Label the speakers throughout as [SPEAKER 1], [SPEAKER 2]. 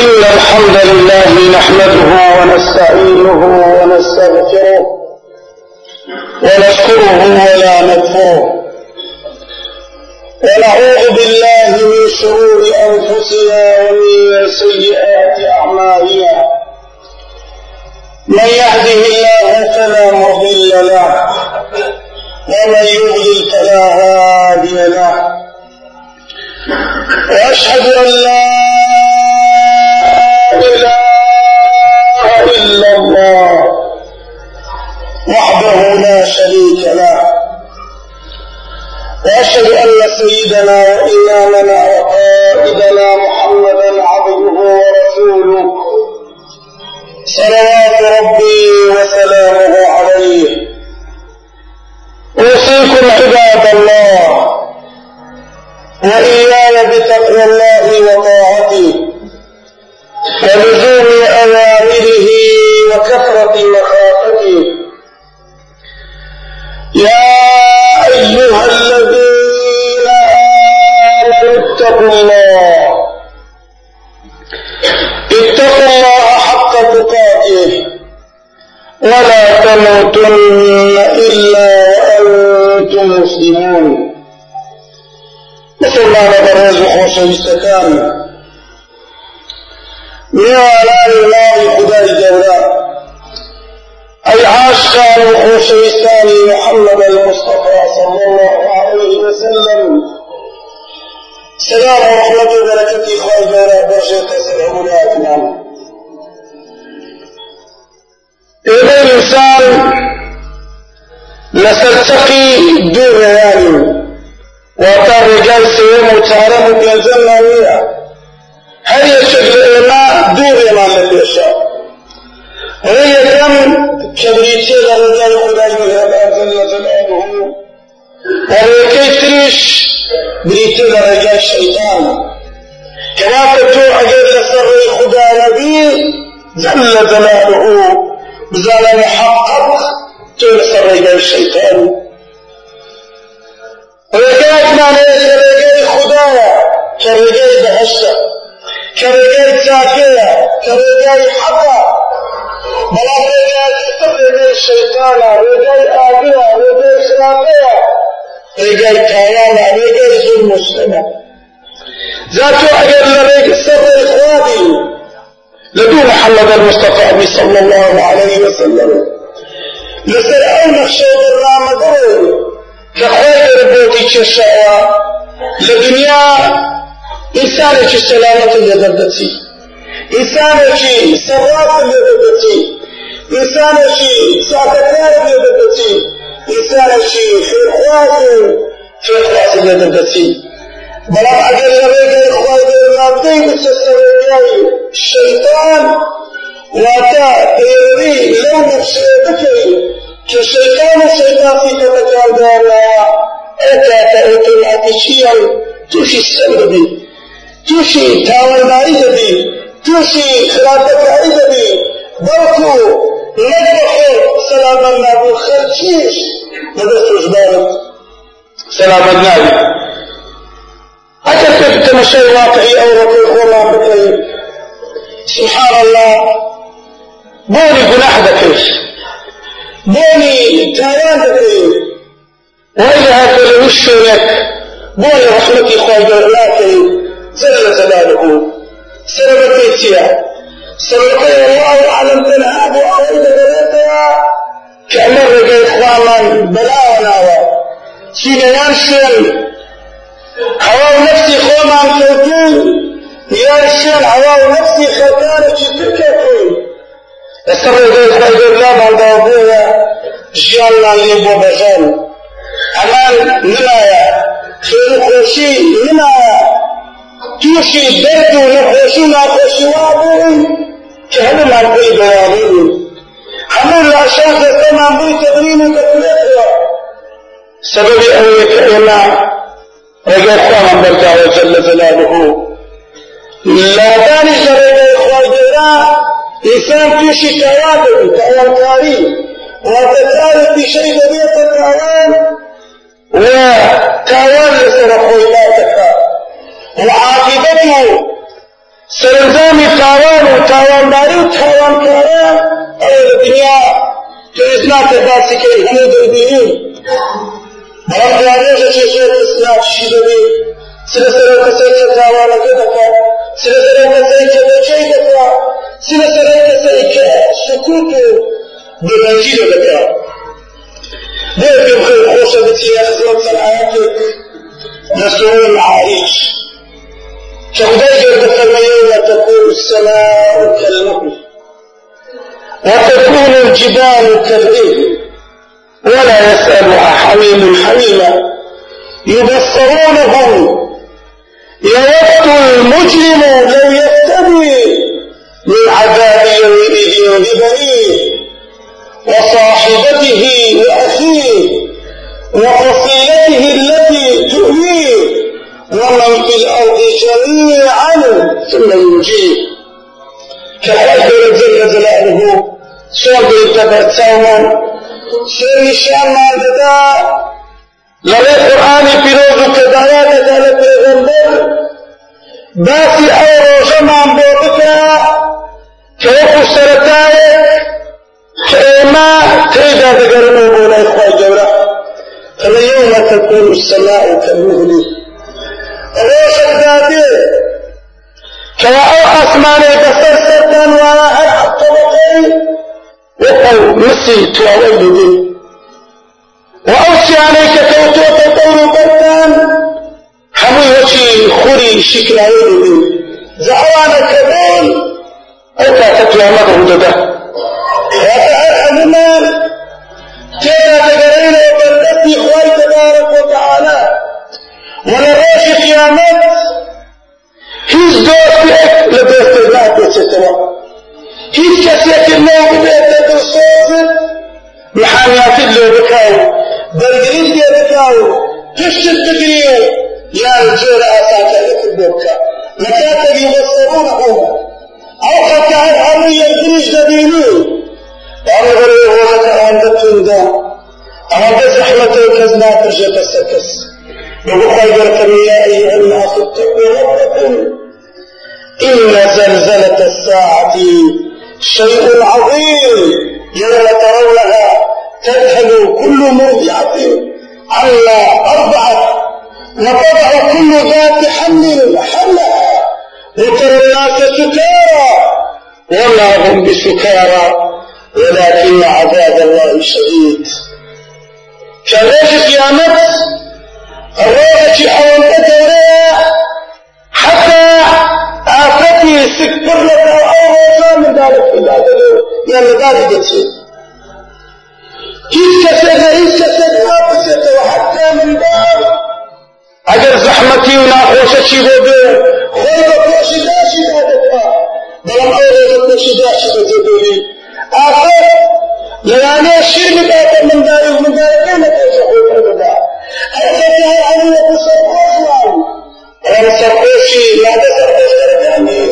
[SPEAKER 1] إن الحمد لله نحمده ونستعينه ونستغفره ونشكره ولا نكفره ونعوذ بالله من شرور أنفسنا ومن سيئات أعمالنا. من يهده الله فلا مضل له ومن يضلل فلا هادي له. وأشهد أن لا شريك له. وأشهد أن سيدنا وإمامنا وقائدنا محمدا عبده ورسوله. صلوات ربي وسلامه عليه. أوصيكم عباد الله. وإياي بتقوى الله وطاعته. تموتن إلا وأنتم مسلمون. مثل ما نبرز خوشويستكان ميوالان الله خداي جولا أي عاشقان خوشويستان محمد المصطفى صلى الله عليه وسلم. سلام ورحمة وبركاته جولا برشة سلام الله إذا الإنسان لستقي دون يعني. وكان رجال سيوم وتعرف بينزلنا ويا هل يشكل إيمان دون إيمان لليشاء هي كم كبريتي لرجال خداج من هذا جل جلاله وهي كيف تريش بريتي لرجال الشيطان كما فتوى أجل سر خدا نبي جل جلاله بزال محقق تنسى رجال الشيطان. رجال ما ليس رجال خدايا كرجال بهشة كرجال زاكية كرجال حقا. بلا رجال كسر رجال الشيطان رجال آبية رجال خلافية رجال كيانا رجال ظلم مسلمة. ذاتو أجل رجال سر إخواني. لدو محمد المصطفى صلى الله عليه وسلم. لسر أو نخشى بالرام دور كخوي ربوتي تششاوا لدنيا إنسان السلامة لدردتي إنسان سرات لدردتي إنسان ساكتار لدردتي إنسان في خواص في خواص لدردتي بلام اگر لبیت خواهی برقابلی است برقایی شیطان واتا پیروی لو نفسی بکی که شیطان و شیطانی که مکار دارا اتاتا اوتو الاتشیا توشی سر بی توشی تاورداری بی توشی خرابکاری بی بلکو نبخور سلامان و خرچیش ندستوش بارد سلام نبی. تمشي واقعي أو رقيق وما بكي سبحان الله. بوني جناح ذكيش بوني تايان ذكي وإذا هكذا وشونك بوني رحمتي خواهي لكن جل جلاله سببتيتيا سببتي الله أعلم تنهاب وأعيد بلاتها كأمر رجل إخوانا بلاونا. سينيان شيء هوا نفسي نفسی خۆمان يا یاشیان هوا نفسي نفسی خەتانێکی ترکەکەین لەسەر ڕێگەی خۆی گەورلامان دابووە ژیانمان لێ بۆ بەژەن خوشي نمایە خێر و خۆشی نمایە تووشی دەرد و نەخۆشی و ناخۆشی وا بوون کە هەموومان پێی بەیانی بوون هەموو لاشان دەستەمان بووی رجع خوان برتا جل جلاله لا دانش رجع خواجرا إنسان توشي توابل توابل وتتعرف بشيء بيت التعوان وتعوان لسر خويلاتك. وعاقبته سرنجامی تاوان و تاوانداری و تاوانکاران ئەوە لە دنیا پێویست ناکە باسیکەی هەموو دەبینین بەڵام چێ زۆر ئسناکشی دەبێ سلە سەرەوە کەسەی کە تاوانەکە دەکات سلە سەرەوە کەسەی کە بەجێی دەکات سلە سەرەوە کەسەی کە سکوت و بێبەنجی دەکات بۆیە پێم خێر خۆشە بچیە خزمەت چەند ئاەتێک لە سورەی المعارج كخداي جرد فرميون تكون السماء كالمهل وتكون الجبال كالإبل ولا يسألها حميم حميما يبصرونهم. يود المجرم لو يفتدي من عذاب يومئذ ببنيه وصاحبته وأخيه وفصيلته التي تؤويه ومن في الأرض جميعا ثم ينجيه كحيث جل جلاله صوب تبتسما شعر مرددا لبه قرآن پیروز و کدایت دل پیغمبر. باسی او روشه من بودتا که او سرطای که ایما تیجا دگرمو بولای خواه جورا فلیوم تکون السماء كالمهل روشه دادی که او اسمانه بسر سرطان وانا هر حق مسی تواوەی ببین و ئەو سیانەی کە کەوتۆتە دەور و بەردان هەمووی وەچی خوری شکراوی ببین جا ئەوانە کە بوون ئەو کاتە قیامەت ڕوودەدا واتە هەر هەمومان تێدا دەگەڕێنەوە بەردەستی خوای تبارك وتعالى. ولروش قيامت. هیچ دۆستێک لە دەستێک ناپێچێتەوە هیچ کەسێک ناو بێتە دڵسۆزت محامیاتت لێ بکا و بەرگریت لێ بکا و پشتت بگری و یان جۆرە ئاسانکاریتت بۆ بکە لە کاتێک یبەسەرونەهم ئەو خەکە هەر هەموو یەکتریش دەبینی وأنا هو كان بتندا أنا بس رحمته كز ناترجع بس كز وبخير يا أيها الناس اتقوا ربكم إن زلزلة الساعة شيء عظيم. يوم ترونها تذهل كل مرضعة. عما أرضعت وتضع كل ذات حمل حملها وترى الناس سكارى. وما هم بسكارى. ولكن عذاب الله شديد. كان قيامته الروحة الدورية حتى آفتي سكر عدالت پیدا کنه یا نگاه بکشه هیچ کسی نه هیچ کسی نابسته تو حق من باب اگر زحمتی و ناخوششی بوده خود را پوشیداشی دادتا بلام او را پوشیداشی بزدولی آخر لیانے شیر نباتا من داری مندار، من داری که نتیجه خود را بدا حضرت های علی و سرکوش نام رم سرکوشی لعده سرکوش درگانی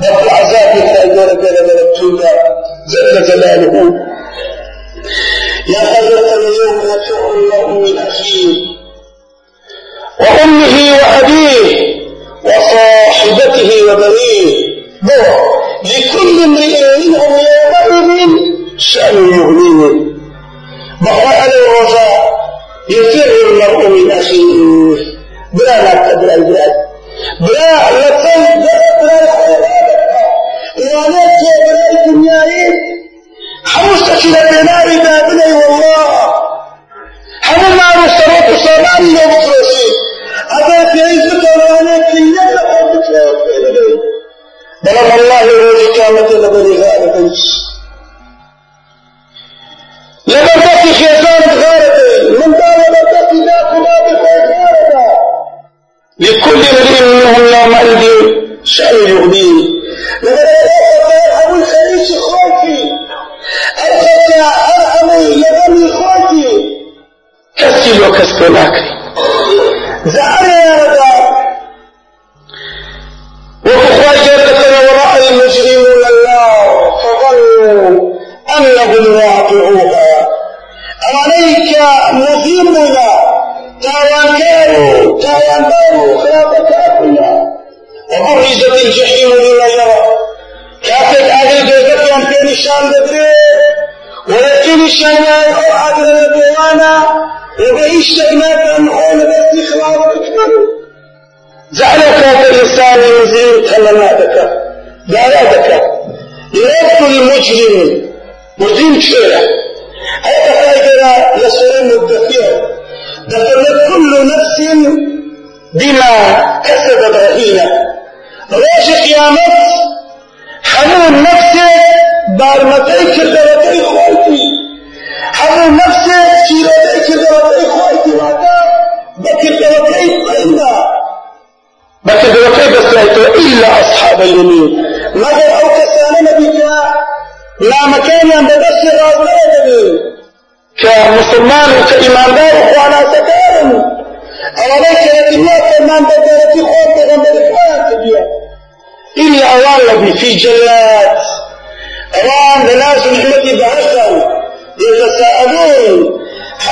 [SPEAKER 1] بطل عذاب بين ملكتونا جل جلاله. يا حضرة اليوم يفر الله من أخيه. وأمه وأبيه وصاحبته وبنيه. لكل امرئ منهم يومئذ شأن يغنيه. على الرجاء يفر المرء من أخيه. بلا لا تدري. بلا لا تدري. بلا بكردوتي بس إلا أصحاب اليمين. مگر أو كسانة بك لا مكان بدس غازلة كمسلمان وكإيماندار وخوانا سكارم أولئك التي الله كمان بدرتي خوف تغمبر كان إلا أوان في جلات أوان بناس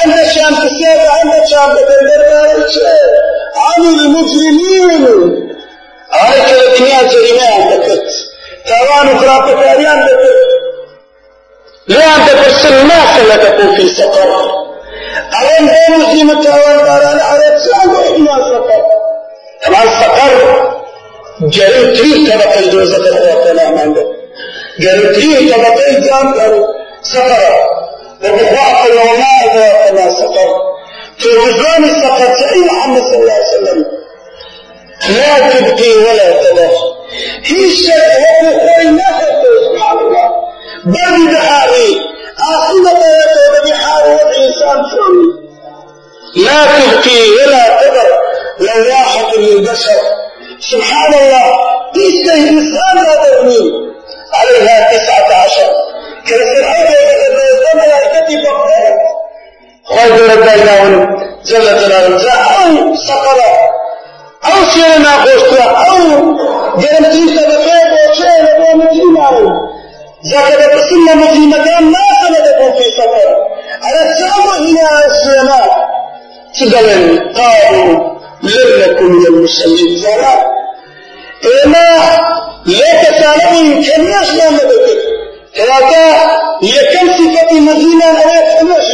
[SPEAKER 1] عندشان كسيب عندشان بدندر عن المجرمين هاي كلا دنيا جريمة عندكت تاوان وقرابة تاري عندكت لا عندك الناس ما تكون في سقر أوان دين مجرمة تاوان داران عرب سعود ما سقر طبعا سقر جريم تري طبقة الجوزة الأخوة كلام عندك جريم تري طبقة الجام سقر وبخواق العلماء ذاتنا سقر. في السقر سعيد محمد صلى الله عليه وسلم. لا تبقي ولا الشك وقوة نفسه سبحان الله. بل بحاري آخذ بيته بحار والإنسان فل. لا تبقي ولا تذر لواحة للبشر. سبحان الله. تيسته إنسان لا ترمي عليها تسعة عشر. خير ربنا جل جلاله أو سقرا أو شيئا خوشتا أو جرمتي سبقين وشيئا لبو مجرمان ذاك بسنة مجرمتان ما سندكم في سفر على السلام هنا السلامات تقبل قالوا لم نكن من المسلمين زمان إما لا تسالموا كم يشنا مدكر كذا هي كم صفة مجرمة أو يفهمش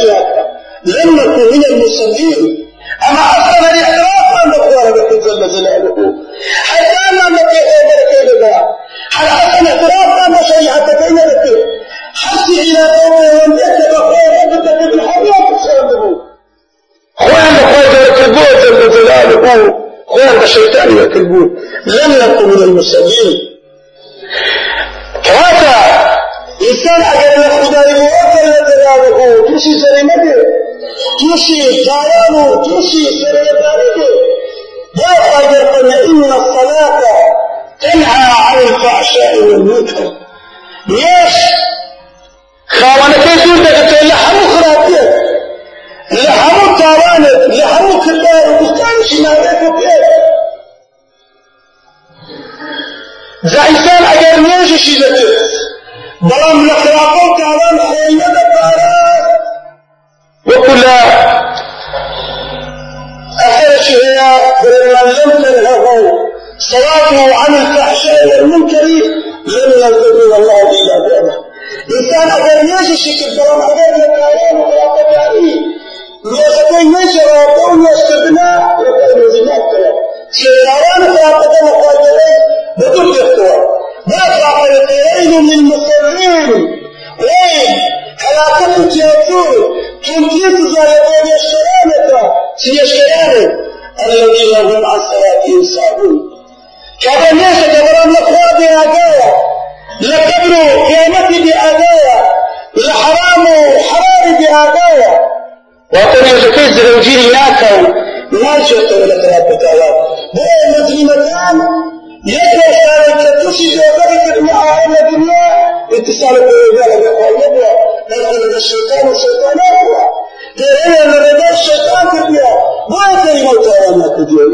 [SPEAKER 1] لم نكن من المسلمين أما أصلا الإحراف ما نقول لك جل جلاله حتى ما نقول لك كذا هل أصلا اعتراف ما شيء بين لك حتى إلى قومه وانت بخير أنت بالحرية تسلمه خوان بخير يكذبوه جل جلاله خوان الشيطان يكذبوه لم نكن من المسلمين كذا إنسان أجل الخداي موكل لجلاله تمشي سليمته تمشي دارانه تمشي سريتانه لا أجل إن الصلاة تنهى عن الفحشاء والمنكر ليش؟ ساهون كذا الناس كبران لقوا بأدايا لكبروا قيامتي بأدايا لحرام حرام بأدايا وأتني زكي زوجين ناكو ناشط ولا ترابط الله. بأي مجرمتان يقرأ سالك تشي ذلك المعارض الدنيا. اتصال بالرجال بالقلب نقول الشيطان والشيطان أقوى. ترى أن الرجال الشيطان كبير ما موت ما كبير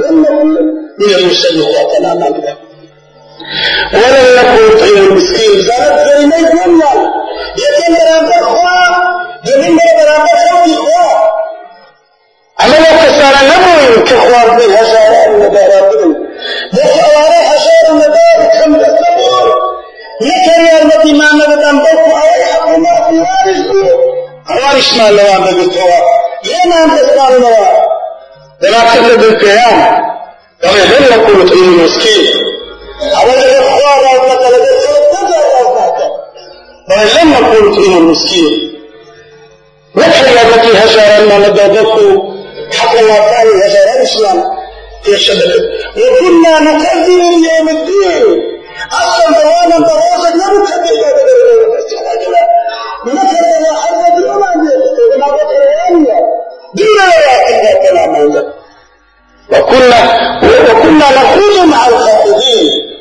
[SPEAKER 1] من المسلمات لا مبلغ ولم يكن يطعم المسكين زاد زلمي والله يتم برابر خواه يتم برابر خلقي اما لو كسر نبوي كخوار بي هزارة المبارابين دفع وراء هزارة المبارك خمسة سبور يكري المدي ما نبدأ بوكو أي حقو كما يدل كل طيب مسكين أولا الإخوان أو لدى بل لم نقول طيب مسكين نحن التي هجرنا لدى حق الله تعالى هجر الإسلام. في الشبكة وكنا نكذب بيوم الدين. أصلا دوانا دراسة لا نكذب بيوم الدين. نكذب حتى بيوم الدين ما بطلنا دين لا تماما وكنا وكنا نخوض مع الخائضين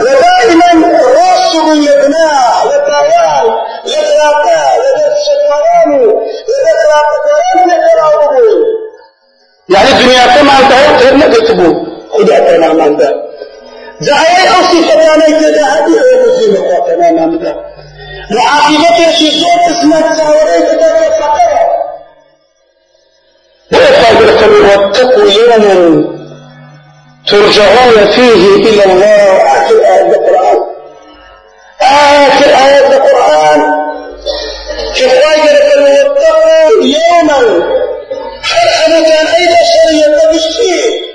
[SPEAKER 1] ودائما الرسل للابناء للطيان للغابات للشيطان للغابات للغابات يعني الدنيا كما أنت غير ما تكتبوا خذ تماما ده. جاء أو صفتان كذا هذه المصيبة تماما ده. وعاقبته شيء اسمه تساوري كذا فقط ويقال واتقوا يوما ترجعون فيه إلى الله. آخر آية القرآن آخر آية القرآن. كيف قال واتقوا يوما حرحنا كان أي بشرية تبشتيه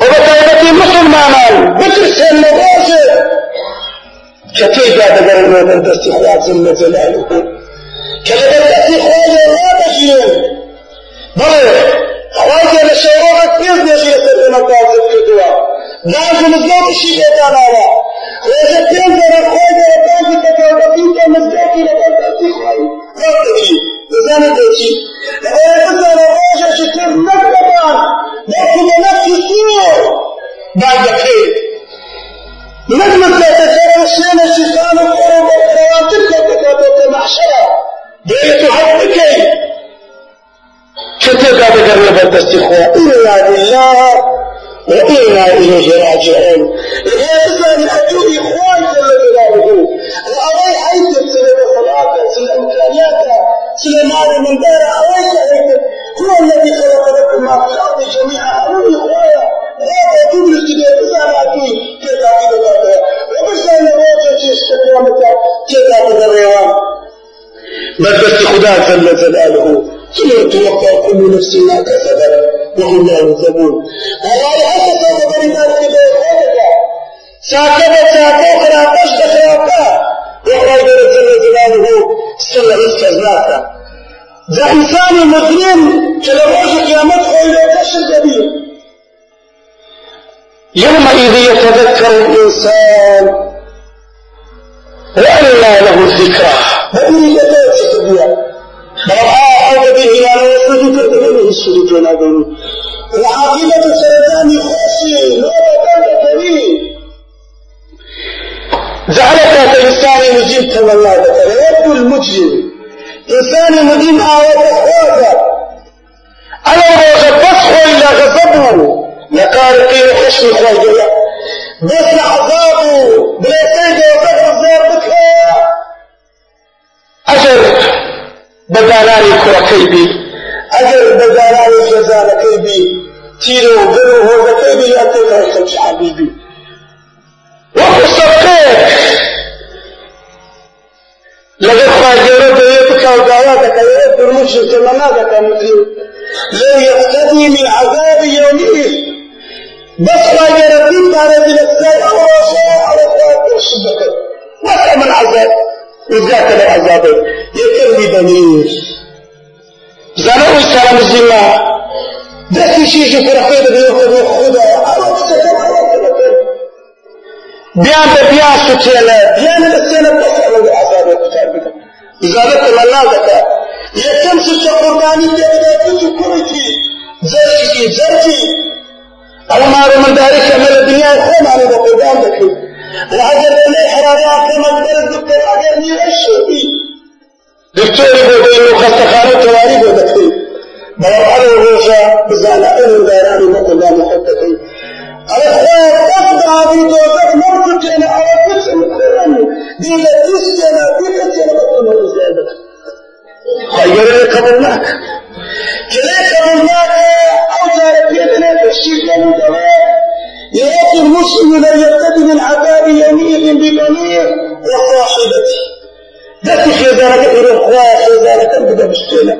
[SPEAKER 1] وبتايبتي مسلمان بترسل مباشر. كتيجا دقر الموت الاستخلاص جل جلاله كلمة الاستخلاص لا بله خواجه لشيروعك بيز يشيل سلسلة تاسب كتوا لازم الزوج الشيء يتعلم وإذا كان ذا خواجه لتاسب كتوا بطيطة مزداكي لتاسب خواجه لا تشيل لزانة تشيل لأيه تسأل الرجل شكل مكتبان لكن نفس السور بعد خير نجمة لا تترسل الشيطان القرب والقراتب كتابة محشرة بيت حبكي كتب هذا قرب الاستخوة إنا لله وإنا إليه راجعون تسأل الأجو إخوان جل جلاله وأري حيث سلم صلاة سلم إمكانيات سلم هذا من دار أري حيث هو الذي خلق لكم ما في الأرض جميعا أري لا تجوب الاستدلال تسأل أجوي كيف أكيد ذاتها وبسأل الواجه تستطيع متى كيف أكيد الريوان بل بس خدا جل جلاله. ثم توفى كل نفس ما كسبت وهم لا يظلمون. والله حتى سوف بريدان كده ساكبة ساكو خرابش بخرابة وقال جل جلاله سل استزناك ذا إنسان مظلوم. كلموش قيامت خويلة كشر كبير يومئذ يتذكر الإنسان وأنى له الذكرى. هذه يتذكر كبيرة به يعني يسجد كبير السجود ونادوني وعاقبة السرطان خوشي لا كما الله المجرم إنسان مجيب آية إخواته أنا روجة بصحه إلا غضبه لقال قيل بس عذابه بلا سيدة وقت عذاب بكها أجر بداناني كرة كيبي. أجر بداناني جزالة كيبي. تيرو قلو هو كيبي لأتيك رسمش حبيبي. وقصتك لقد خاجرت يدك ودعواتك يد المشرك منادك مسلم لا يقتدي من عذاب يومئذ. بس خاجرت على ذي السيء أو رشاء عزت را عذابه. یکم بیدنیز زنه او سلام زیما. دستی شیش فرخه ده بیو که خدا عرب سلام بیان به بیان سوچیله بیان به سینه پس عمل عذاب کتاب بده زادت منا دکا یکم سوچ قربانی ده ده تو کوتی زرکی زرکی اما رو من داری که دنیا خون علی به قربان دکی لعجل الی آره، حرارات کما الشوقي دكتور يقول إنه خستخانة تواريخ بكي بل على الروشة بزانا إنه داراني مقلان محبتي الأخوات تفضع في توزق مرتين على تسع مكرم دي لتسجن بكتين بطن الزيادة خير قبلناك كليك قبلناك أو جارك يدنك الشيء من دواء يراك المسلم لا يبتدي من عذاب يميل ببنيه وصاحبته خێزانەکە ئێرە خوا خێزانەکەم بدە بشتێنە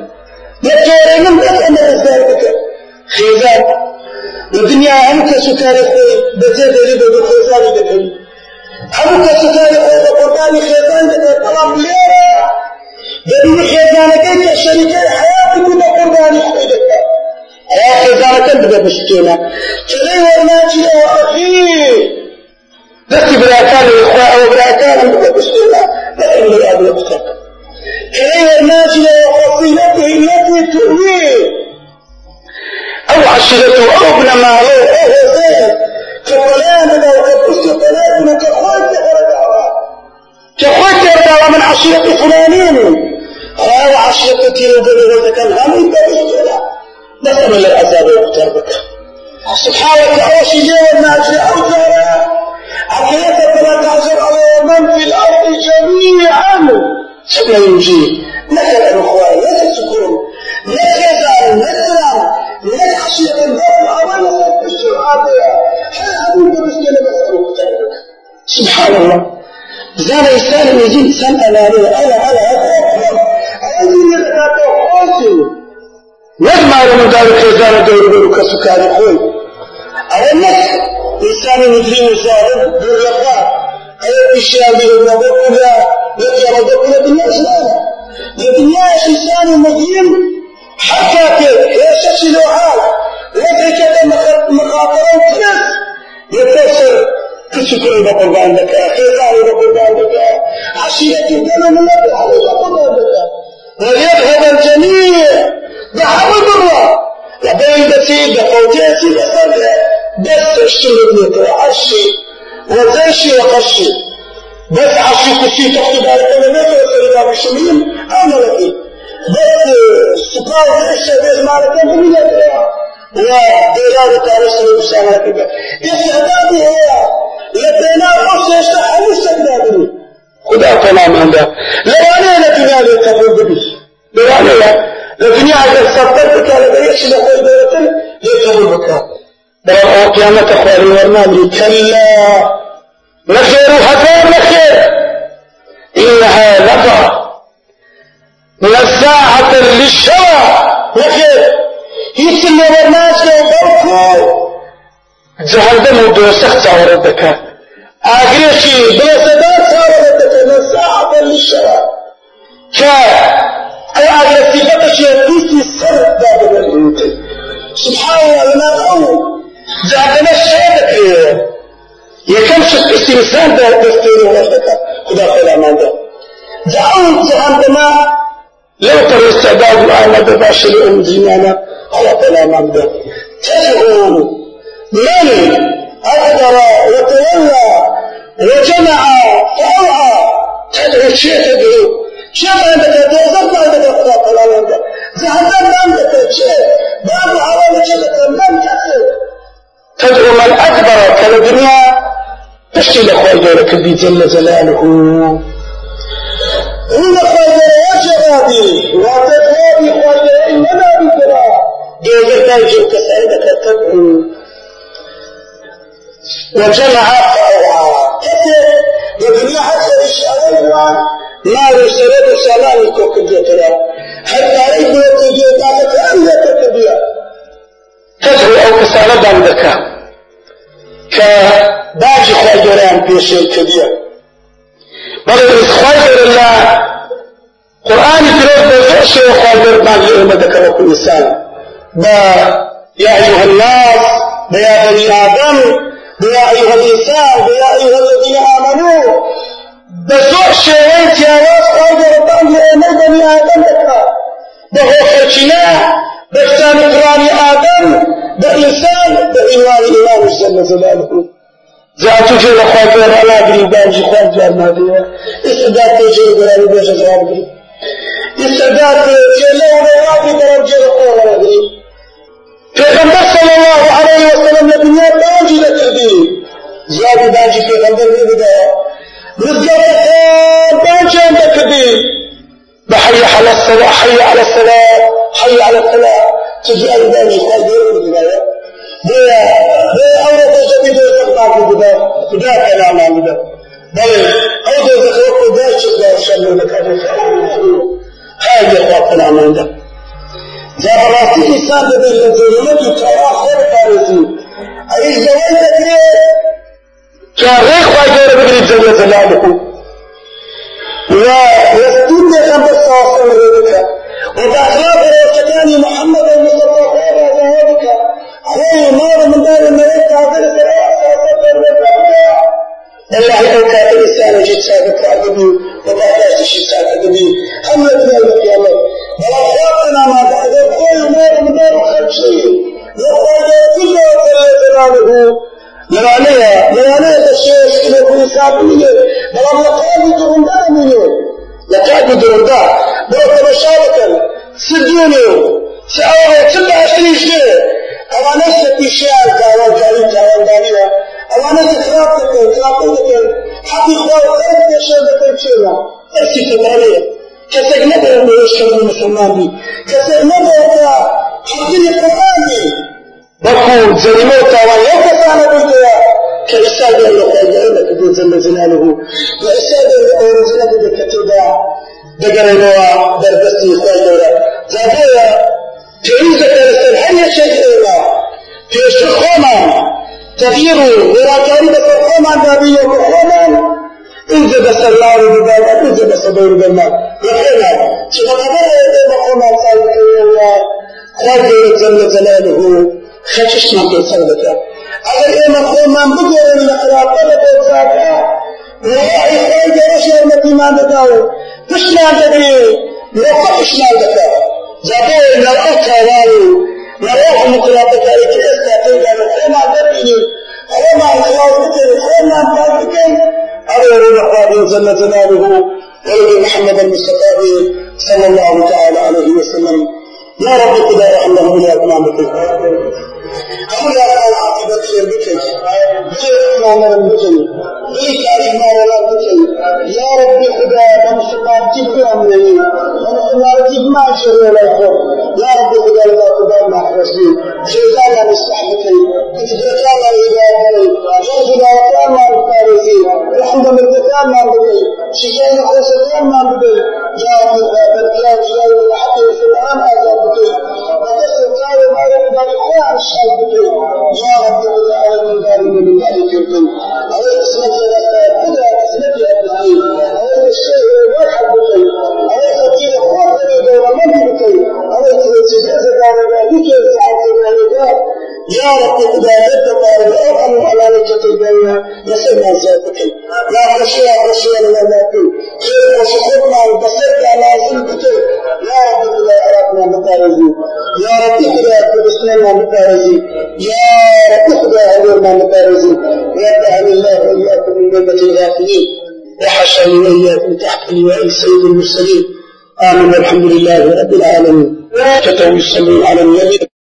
[SPEAKER 1] دەتۆرە من دەست ئەمە ڕزگار بکە خێزان لە دنیا هەموو کەس و کاری خۆی بەجێ دەری بە بە خێزانی دەکەی هەموو کەس و کاری خۆی بە قوربانی خێزان دەکەی بەڵام لێرە دەبینی خێزانەکەی کە شەریکەی حیاتی بوو بە قوربانی خۆی دەکات حیا خێزانەکەم بدە بشتێنە کەلەی وەرناچیەوە ئەخیر دەستی براکانی خوا ئەوە براکانم بدە بشتێنە لكن لأبي أبسط كليه الناجلة وفصيلته التي تؤويه أو عشرته أو ابن ماله أو زين كفلاننا وكبست ثلاثنا كخوت يرجعوا كخوت يرجعوا من عشيرة فلانين. قال عشيرة تيرو وإذا كان هم يتبشتنا نسأل العذاب يختار بك سبحانك أوشي جوا الناجلة أو جارة عقيدة ثلاثة عشر على من في الأرض جميعا. سبنا يجيب لك الأخوة لك السكون لك يزال نسلم لك خشية النفع ولا تبشر عادية هل سبحان الله. زال إنسان يجي إنسان أناني أنا أنا مارەمەدار خێزانە دەوربەر و کەسوکاری خۆی ئەوە نەک ئینسانی نفری وزارت دوورەقا ئەوە پیشیان دەورەبەر کولا نەجەڕەدە کولا دنیا زمانە لدنيا إنسان مظلم حتى يشتشي له حال. لكن كذا مخاطرة وكذا يتصل تشكر رب عندك خيار رب عندك عشيرتك دنا من الله عليه رب عندك ويذهب الجميع بحول مرة لبين بسيط بفوجيسي بسرعة بس اشتغل وعشي وزيشي وقشي بس عشي كسي تكتب على كلمات وسرقا بشمين أنا لكي بس سقاو زيشي بيز مالك من يدريا وديرار تعالى سنة بسامة كده. استعدادي هي لبينا قصة يشتحى مستقدادي خدا كلام عنده لو أنا لدنيا لقبول ببس لو Lakini عجب به طلبه دیگه چیز خود دارتن یه قبول بکن برای قیامت خواهی ورنامری کلا نخیر و حفر نخیر إنها لفع من الساعة للشرع نخیر هیچ نورناس که بلکو جهنم و دوسخ تعورد بکن آخریشی بلا صدا تعورد بکن که كا أي أغريسيبتك يدوسي سر باب الانتي سبحان الله لما أول جهنم الشهادة. يكم شك استمثال ده دستور وحدك خدا خلا ما ده دعوا جهنم لو ترى استعداد الآن بباشر أم دينانا خلا خلا ما ده تدعو من؟ أقدر وتولى وجمع فأوعى. تدعو شيء تدعو شيء عندك توزرت عندك خلا خلا ما ده جهنم عندك شيء باب حوالي شيء من كثير تدعو من أكبر كالدنيا تشتي لأخوة دولك بي جل جلاله. إن خير وجرابي وتدرابي خير إننا بكرا. دوزر ناجو كسائدك تدعو وجمع فأوعى كثير الدنيا حتى مال و سرد و سامان تو کردیترا هەتاری بێتی گێداەکە ئەم لێتە کردیە او ئەو کەسانە دەم دەکە کە باشی خۆی گەۆرەیان پێشێ کردیە بەڵێ خۆی گەورە لە قورآانی به فرش و شێوە خۆی گەورمان لێ ئێمە دەکە وەکو ئینسان بە يا أيها الناس بيا بني آدم بيا أيها الإنسان بيا أيها الذين آمنوا بە زۆر شێوەی جیاواز خوا گەڕەبان لێنە بەنی ئادەم دەکات بە هۆخەرچینە بە فتان قڕانی ئادەم بە ایمان ایمان ئیمانی ئیمانی جەلە جەلالهو جاتوجێ لە خوا گەڕەلا گری بانجی خوا جوار نادەیە ئستداد تێجێ گەڕانی بێژە جواب گری استداد جێلە و ڕێڵاوی بەرەم جێلە قۆڕەوە گری پێغەمبەر صلی اللہ علیہ وسلم لە دنیا بانجی دەکردی زیادی بانجی پێغەمبەر نەبدایە رزقات بانجی رکھ دی بحي على الصلاة حي على الصلاة حي على الصلاة تجي أي بانجي خال دير في البداية بيا بيا أورا تجدي بيا تقطع في البداية بداية كلام عن بداية بل أوضا ذكرت بداية شكرا شأن مكان هاي اخواتنا من ده جابراتي انسان بدل الظلمات وكوا خير فارزي اي زوال تكري تاريخ واجر بغير جل جلاله ويستند خمس صاص من ذلك وبأخلاق وسكان محمد المصطفى خير ذلك خير مار من دار الملك عبد السلام الله أوكا الإنسان جد سابق عدبي وبعد شيء عدبي هم يبنى القيامة بلا خاطنا ما بعد كل ما مدار خمسين يقول كل ثلاثة ممانعه ممانعه الشيخ يكون سابقية بلام لقاد درندان منه لقاد درندان بلام مشاركا سدونه سعوه كل عشرين شيء أما نفسك الشيعة كاوان كارين كاوان دانينا أما نفسك خلافك خلافك حقي خواه خلافك الشيء بكر شيئا أسي تباليه كسر نبأ من الشيء المسلمان بي كسر نبأ حقي القرآن بي بكو زلموتا ويوكسانا بيتوا كإستاذ الله قال لك دون جل جلاله وإستاذ الله رزقنا بكتبا دقرينوا دربستي إخوان دورا زابويا تعيزة السلحية شيء إلا في الشخوما تغيير وراكاري بس الخوما دابية وخوما إذا بس الله ببال إذا بس دور بالله يخينا شو خبر إذا مقوم صالح الله خير جل جلاله خشش ما تصلك أجل إيه مقوم من بقول من الأخلاق طلب وصاحا ويا إخوان جرش المتي ما دكاو تشنا دكي لو تشنا دكا جابوا إن الأخ والو نروح مقلاطك أي كيستا تيجا نخيما دكي خيما الخلاص دكي خيما دكي أرى الرحمن جل جلاله ولد محمد المصطفى صلى الله تعالى عليه وسلم يا رب قد رحمه يا إمامك أمر يا عاقبة خير بك خير إمام بك ليس علينا ولا بك يا رب خدا بمسلمان تجب أمري بمسلمان تجب ما شر ولا يخوف يا رب خدا لا تبال مع رسول شيطان لا نستح بك اتفاقا لا إبادة يا خدا وكان ما الفارسي الحمد لله ما بك شكاية خسران ما بك ما الشايف بك يا رب من ذلك من ذلك يمكن عليك اسمك يا خدا اسمك يا أبنائي عليك الشيء واحد بك عليك كيل قوة دور الجزء دور بك سعادة ذلك يا رب الأرحم الدنيا نسمع ذاتك يا رب متارزي يا رب متارزي يا رب الغافلين. وحشرني وإياكم تحت لواء سيد المرسلين. آمين والحمد لله رب العالمين. السمين على النبي